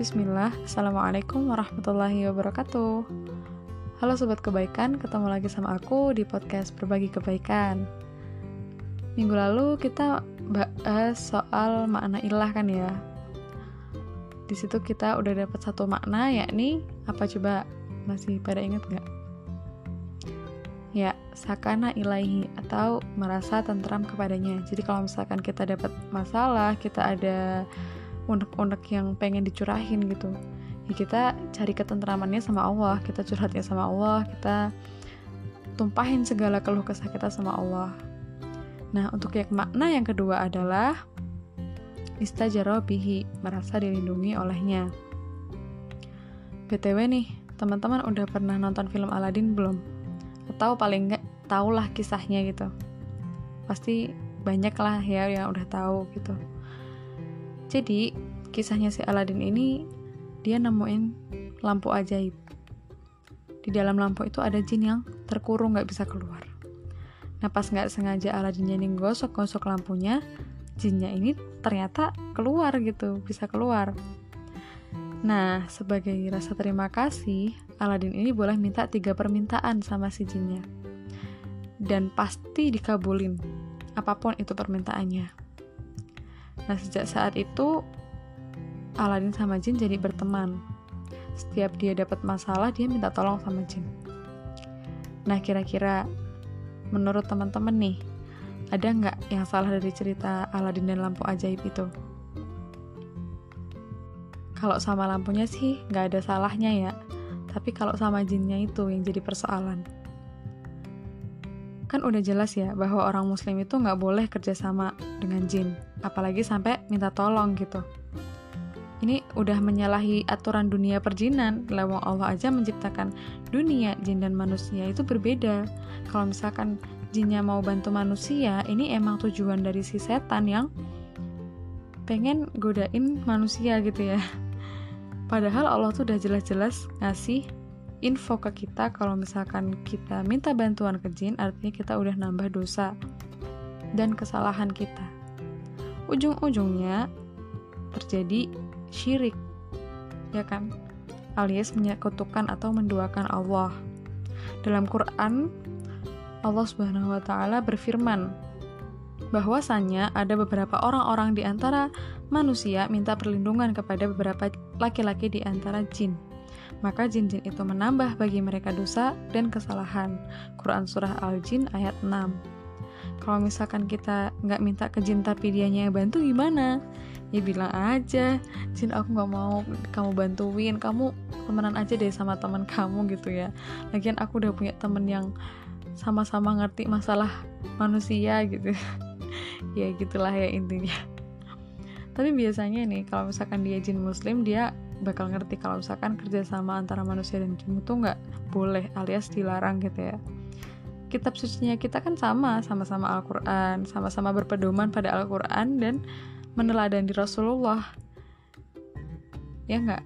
Bismillah, Assalamualaikum warahmatullahi wabarakatuh. Halo Sobat Kebaikan, ketemu lagi sama aku di podcast Berbagi Kebaikan. Minggu lalu kita bahas soal makna ilah kan ya. Di situ kita udah dapat satu makna yakni apa coba? Masih pada inget gak? Ya, sakana ilahi atau merasa tentram kepadanya. Jadi kalau misalkan kita dapat masalah, kita ada unek-unek yang pengen dicurahin gitu. Ya kita cari ketentramannya sama Allah kita curhatnya sama Allah kita tumpahin segala keluh kesah kita sama Allah. Nah untuk yang makna yang kedua adalah istajarobihi merasa dilindungi olehnya. BTW nih teman-teman udah pernah nonton film Aladin belum? Atau paling nggak tahulah kisahnya gitu? Pasti banyak lah ya yang udah tahu gitu jadi, kisahnya si Aladin ini dia nemuin lampu ajaib. Di dalam lampu itu ada jin yang terkurung nggak bisa keluar. Nah pas nggak sengaja Aladin ini gosok-gosok lampunya, jinnya ini ternyata keluar gitu, bisa keluar. Nah, sebagai rasa terima kasih, Aladin ini boleh minta tiga permintaan sama si jinnya. Dan pasti dikabulin, apa pun itu permintaannya. Nah, sejak saat itu Aladin sama Jin jadi berteman. Setiap dia dapat masalah, dia minta tolong sama Jin. Nah, kira-kira menurut teman-teman nih, ada nggak yang salah dari cerita Aladin dan lampu ajaib itu? Kalau sama lampunya sih nggak ada salahnya ya, tapi kalau sama jinnya itu yang jadi persoalan kan udah jelas ya bahwa orang muslim itu nggak boleh kerjasama dengan jin apalagi sampai minta tolong gitu. Ini udah menyalahi aturan dunia perjinan lewat Allah aja menciptakan dunia jin dan manusia itu berbeda. Kalau misalkan jinnya mau bantu manusia ini emang tujuan dari si setan yang pengen godain manusia gitu ya. Padahal Allah tuh udah jelas-jelas ngasih info ke kita kalau misalkan kita minta bantuan ke jin artinya kita udah nambah dosa dan kesalahan kita. Ujung-ujungnya terjadi syirik ya kan? Alias menyekutukan atau menduakan Allah. Dalam Quran Allah Subhanahu wa taala berfirman bahwasanya ada beberapa orang-orang di antara manusia minta perlindungan kepada beberapa laki-laki di antara jin maka jin-jin itu menambah bagi mereka dosa dan kesalahan. Quran Surah Al-Jin ayat 6 Kalau misalkan kita nggak minta ke jin tapi dianya yang bantu gimana? Ya bilang aja, jin aku nggak mau kamu bantuin, kamu temenan aja deh sama teman kamu gitu ya. Lagian aku udah punya temen yang sama-sama ngerti masalah manusia gitu. ya gitulah ya intinya. Tapi biasanya nih kalau misalkan dia jin muslim dia bakal ngerti kalau misalkan kerjasama antara manusia dan jin itu nggak boleh alias dilarang gitu ya. Kitab sucinya kita kan sama sama-sama Al-Quran sama-sama berpedoman pada Al-Quran dan meneladani Rasulullah. Ya nggak?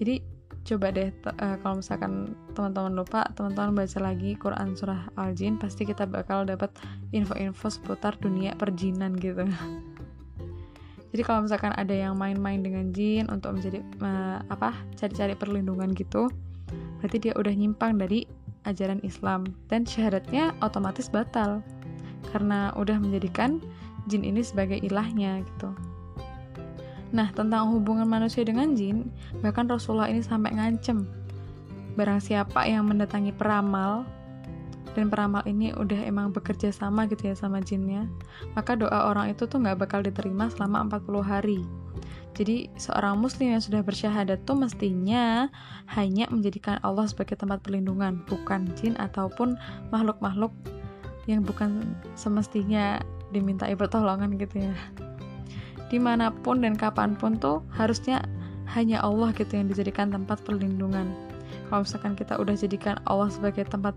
Jadi coba deh uh, kalau misalkan teman-teman lupa teman-teman baca lagi Quran surah Al-Jin pasti kita bakal dapat info-info seputar dunia perjinan gitu jadi kalau misalkan ada yang main-main dengan jin untuk menjadi uh, apa cari-cari perlindungan gitu berarti dia udah nyimpang dari ajaran Islam. Dan syahadatnya otomatis batal. Karena udah menjadikan jin ini sebagai ilahnya gitu. Nah tentang hubungan manusia dengan jin bahkan Rasulullah ini sampai ngancem. Barang siapa yang mendatangi peramal dan peramal ini udah emang bekerja sama gitu ya sama jinnya. Maka doa orang itu tuh nggak bakal diterima selama 40 hari. Jadi seorang muslim yang sudah bersyahadat tuh mestinya hanya menjadikan Allah sebagai tempat perlindungan bukan jin ataupun makhluk-makhluk yang bukan semestinya dimintai pertolongan gitu ya. Di mana pun dan kapan pun tuh harusnya hanya Allah gitu yang dijadikan tempat perlindungan. Kalau misalkan kita udah jadikan Allah sebagai tempat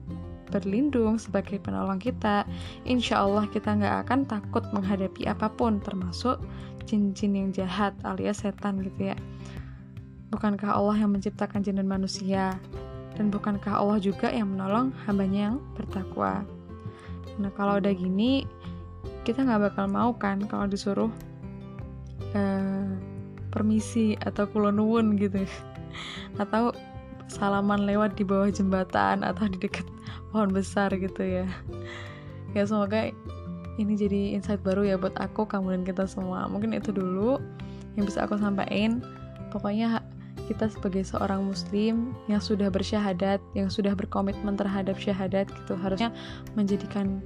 berlindung sebagai penolong kita, insya Allah kita nggak akan takut menghadapi apa pun, termasuk jin-jin yang jahat alias setan gitu ya. Bukankah Allah yang menciptakan jin dan manusia? Dan bukankah Allah juga yang menolong hambanya yang bertakwa? Nah kalau udah gini, kita nggak bakal mau kan kalau disuruh uh, permisi atau kulonwun gitu atau salaman lewat di bawah jembatan atau di dekat pohon besar gitu ya. Ya semoga ini jadi insight baru ya buat aku kamu dan kita semua. Mungkin itu dulu yang bisa aku sampaikan. Pokoknya kita sebagai seorang muslim yang sudah bersyahadat yang sudah berkomitmen terhadap syahadat gitu harusnya menjadikan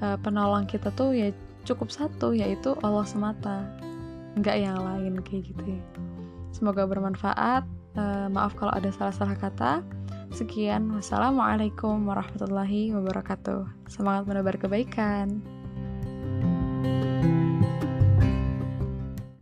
uh, penolong kita tuh ya cukup satu yaitu Allah semata. Nggak yang lain kayak gitu ya. Semoga bermanfaat. Uh, maaf kalau ada salah-salah kata sekian. Wassalamualaikum warahmatullahi wabarakatuh. Semangat menebar kebaikan